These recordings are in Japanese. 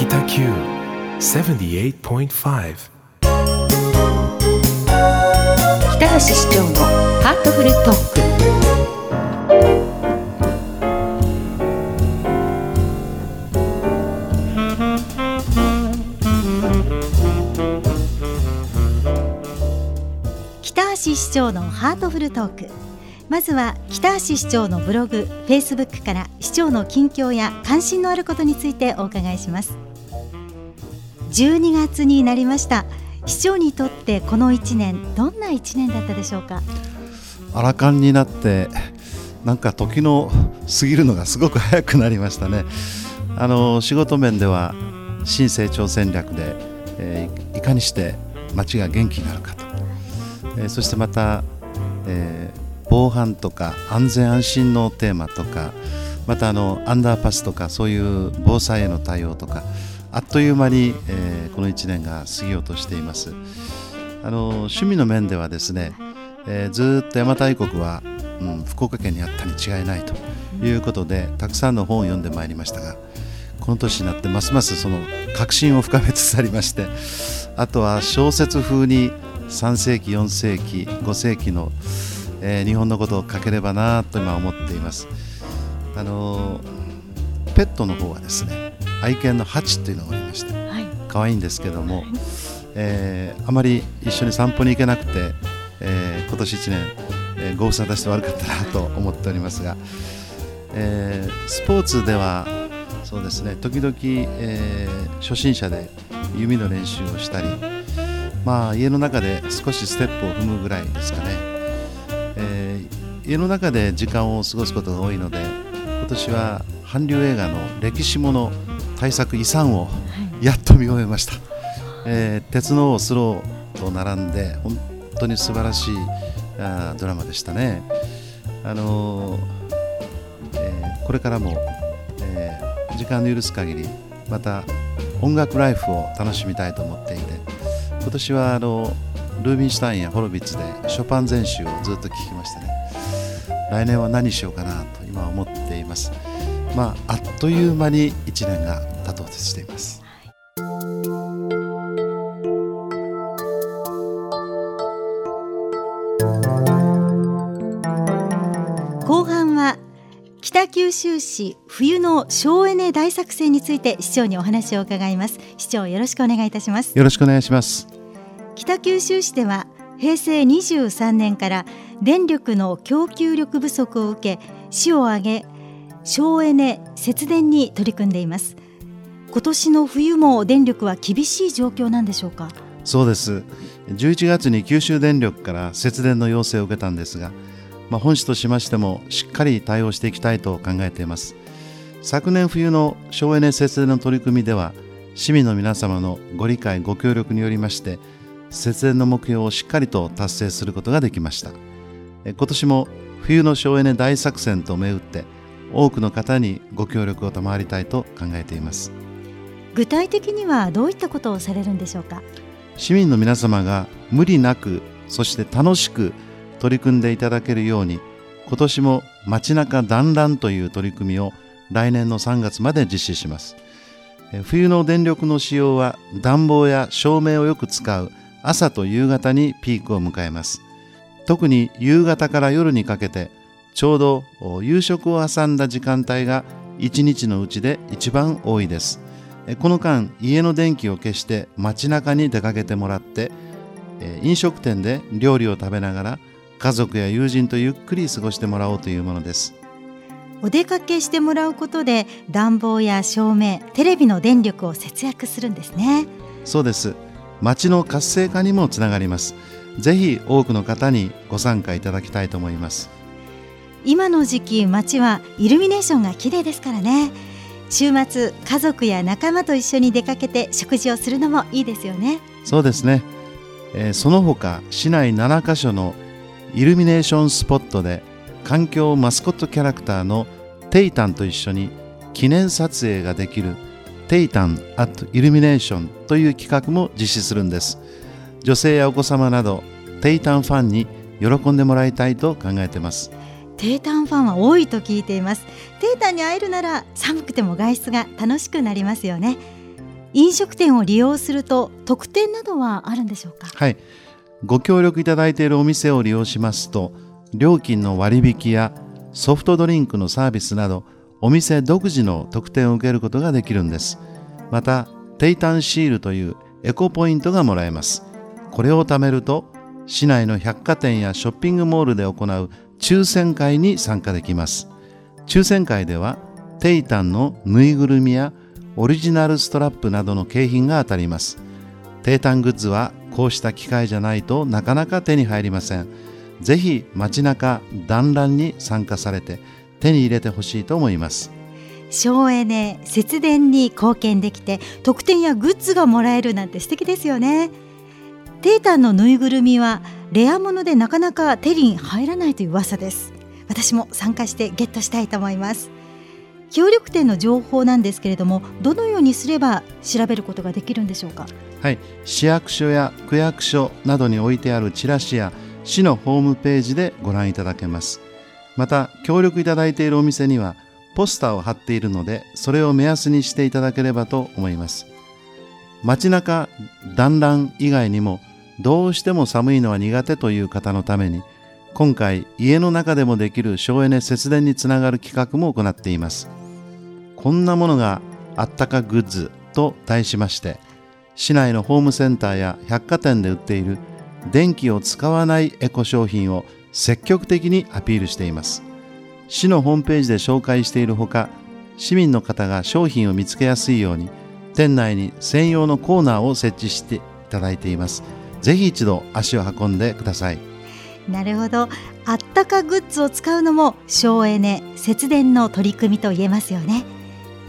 北九78.5北橋市長のハートフルトーク。北橋市長のハートフルトーク。まずは北橋市長のブログ、フェイスブックから市長の近況や関心のあることについてお伺いします。12月になりました。市長にとってこの1年どんな1年だったでしょうか？アラカンになってなんか時の過ぎるのがすごく早くなりましたね。あの仕事面では新成長戦略で、えーいかにして街が元気になるかと、えーそしてまた、えー防犯とか安全安心のテーマとかまたあのアンダーパスとかそういう防災への対応とかあっという間に、えーこの1年が過ぎようとしています。あの趣味の面ではですね、えーずっと邪馬台国は、うん、福岡県にあったに違いないということでたくさんの本を読んでまいりましたがこの年になってますますその確信を深めつつありましてあとは小説風に3世紀4世紀5世紀の、えー日本のことを書ければなと今思っています。あのペットの方はですね愛犬のハチっていうのがおりましてはい。可愛いんですけども、えーあまり一緒に散歩に行けなくて、えー今年1年、えーご無沙汰して悪かったなと思っておりますが、えースポーツではそうですね時々、えー初心者で弓の練習をしたりまあ家の中で少しステップを踏むぐらいですかね、えー家の中で時間を過ごすことが多いので今年は韓流映画の歴史もの大作遺産をやっと見終えました、えー鉄の王スローと並んで本当に素晴らしいあードラマでしたね。あのーえーこれからも、えー時間の許す限りまた音楽ライフを楽しみたいと思っていて今年はあのルービンシュタインやホロビッツでショパン全集をずっと聴きましてね。来年は何しようかなと今思っていますまああっという間に1年が経とうとしています。後半は北九州市冬の省エネ大作戦について市長にお話を伺います。市長よろしくお願いいたします。よろしくお願いします。北九州市では平成23年から電力の供給力不足を受け市を挙げ省エネ節電に取り組んでいます。今年の冬も電力は厳しい状況なんでしょうか？そうです。11月に九州電力から節電の要請を受けたんですが、まあ、本市としましてもしっかり対応していきたいと考えています。昨年冬の省エネ節電の取り組みでは市民の皆様のご理解ご協力によりまして節電の目標をしっかりと達成することができました。え今年も冬の省エネ大作戦と銘打って多くの方にご協力を賜りたいと考えています。具体的にはどういったことをされるんでしょうか？市民の皆様が無理なくそして楽しく取り組んでいただけるように今年も街中団らんという取り組みを来年の3月まで実施します。え冬の電力の使用は暖房や照明をよく使う朝と夕方にピークを迎えます。特に夕方から夜にかけてちょうどお夕食を挟んだ時間帯が一日のうちで一番多いです。えこの間家の電気を消して街中に出かけてもらってえ飲食店で料理を食べながら家族や友人とゆっくり過ごしてもらおうというものです。お出かけしてもらうことで暖房や照明テレビの電力を節約するんですね。そうです。街の活性化にもつながります。ぜひ多くの方にご参加いただきたいと思います今の時期街はイルミネーションが綺麗ですからね。週末家族や仲間と一緒に出かけて食事をするのもいいですよね。そうですね、えーその他市内7カ所のイルミネーションスポットで環境マスコットキャラクターのテイタンと一緒に記念撮影ができるテイタン・アット・イルミネーションという企画も実施するんです。女性やお子様などテイタンファンに喜んでもらいたいと考えてます。テータンファンは多いと聞いています。テータンに会えるなら寒くても外出が楽しくなりますよね。飲食店を利用すると特典などはあるんでしょうか？はい。ご協力いただいているお店を利用しますと料金の割引やソフトドリンクのサービスなどお店独自の特典を受けることができるんです。またテイタンシールというエコポイントがもらえます。これを貯めると市内の百貨店やショッピングモールで行う抽選会に参加できます。抽選会ではテイタンのぬいぐるみやオリジナルストラップなどの景品が当たります。テータングッズはこうした機会じゃないとなかなか手に入りません。ぜひ街中団らんに参加されて手に入れてほしいと思います。省エネ節電に貢献できて特典やグッズがもらえるなんて素敵ですよね。テータンのぬいぐるみはレアものでなかなか手に入らないという噂です。私も参加してゲットしたいと思います。協力店の情報なんですけれどもどのようにすれば調べることができるんでしょうか？はい。市役所や区役所などに置いてあるチラシや市のホームページでご覧いただけます。また協力いただいているお店にはポスターを貼っているのでそれを目安にしていただければと思います。街中団らん以外にもどうしても寒いのは苦手という方のために今回家の中でもできる省エネ節電につながる企画も行っています。こんなものがあったかグッズと題しまして市内のホームセンターや百貨店で売っている電気を使わないエコ商品を積極的にアピールしています。市のホームページで紹介しているほか市民の方が商品を見つけやすいように店内に専用のコーナーを設置していただいています。ぜひ一度足を運んでください。なるほど。あったかグッズを使うのも省エネ節電の取り組みと言えますよね。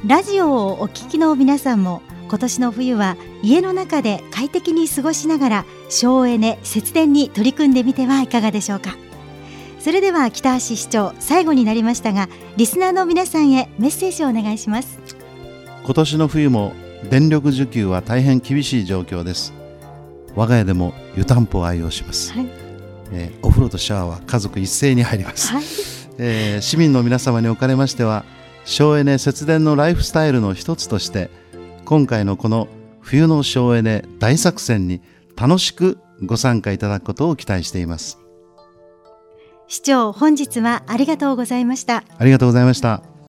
ラジオをお聞きの皆さんも今年の冬は家の中で快適に過ごしながら省エネ節電に取り組んでみてはいかがでしょうか。それでは北橋市長最後になりましたがリスナーの皆さんへメッセージをお願いします。今年の冬も電力需給は大変厳しい状況です我が家でも湯たんぽを愛用します、はい、えー、お風呂とシャワーは家族一斉に入ります、はい、えー、市民の皆様におかれましては省エネ節電のライフスタイルの一つとして今回のこの冬の省エネ大作戦に楽しくご参加いただくことを期待しています。市長本日はありがとうございました。ありがとうございました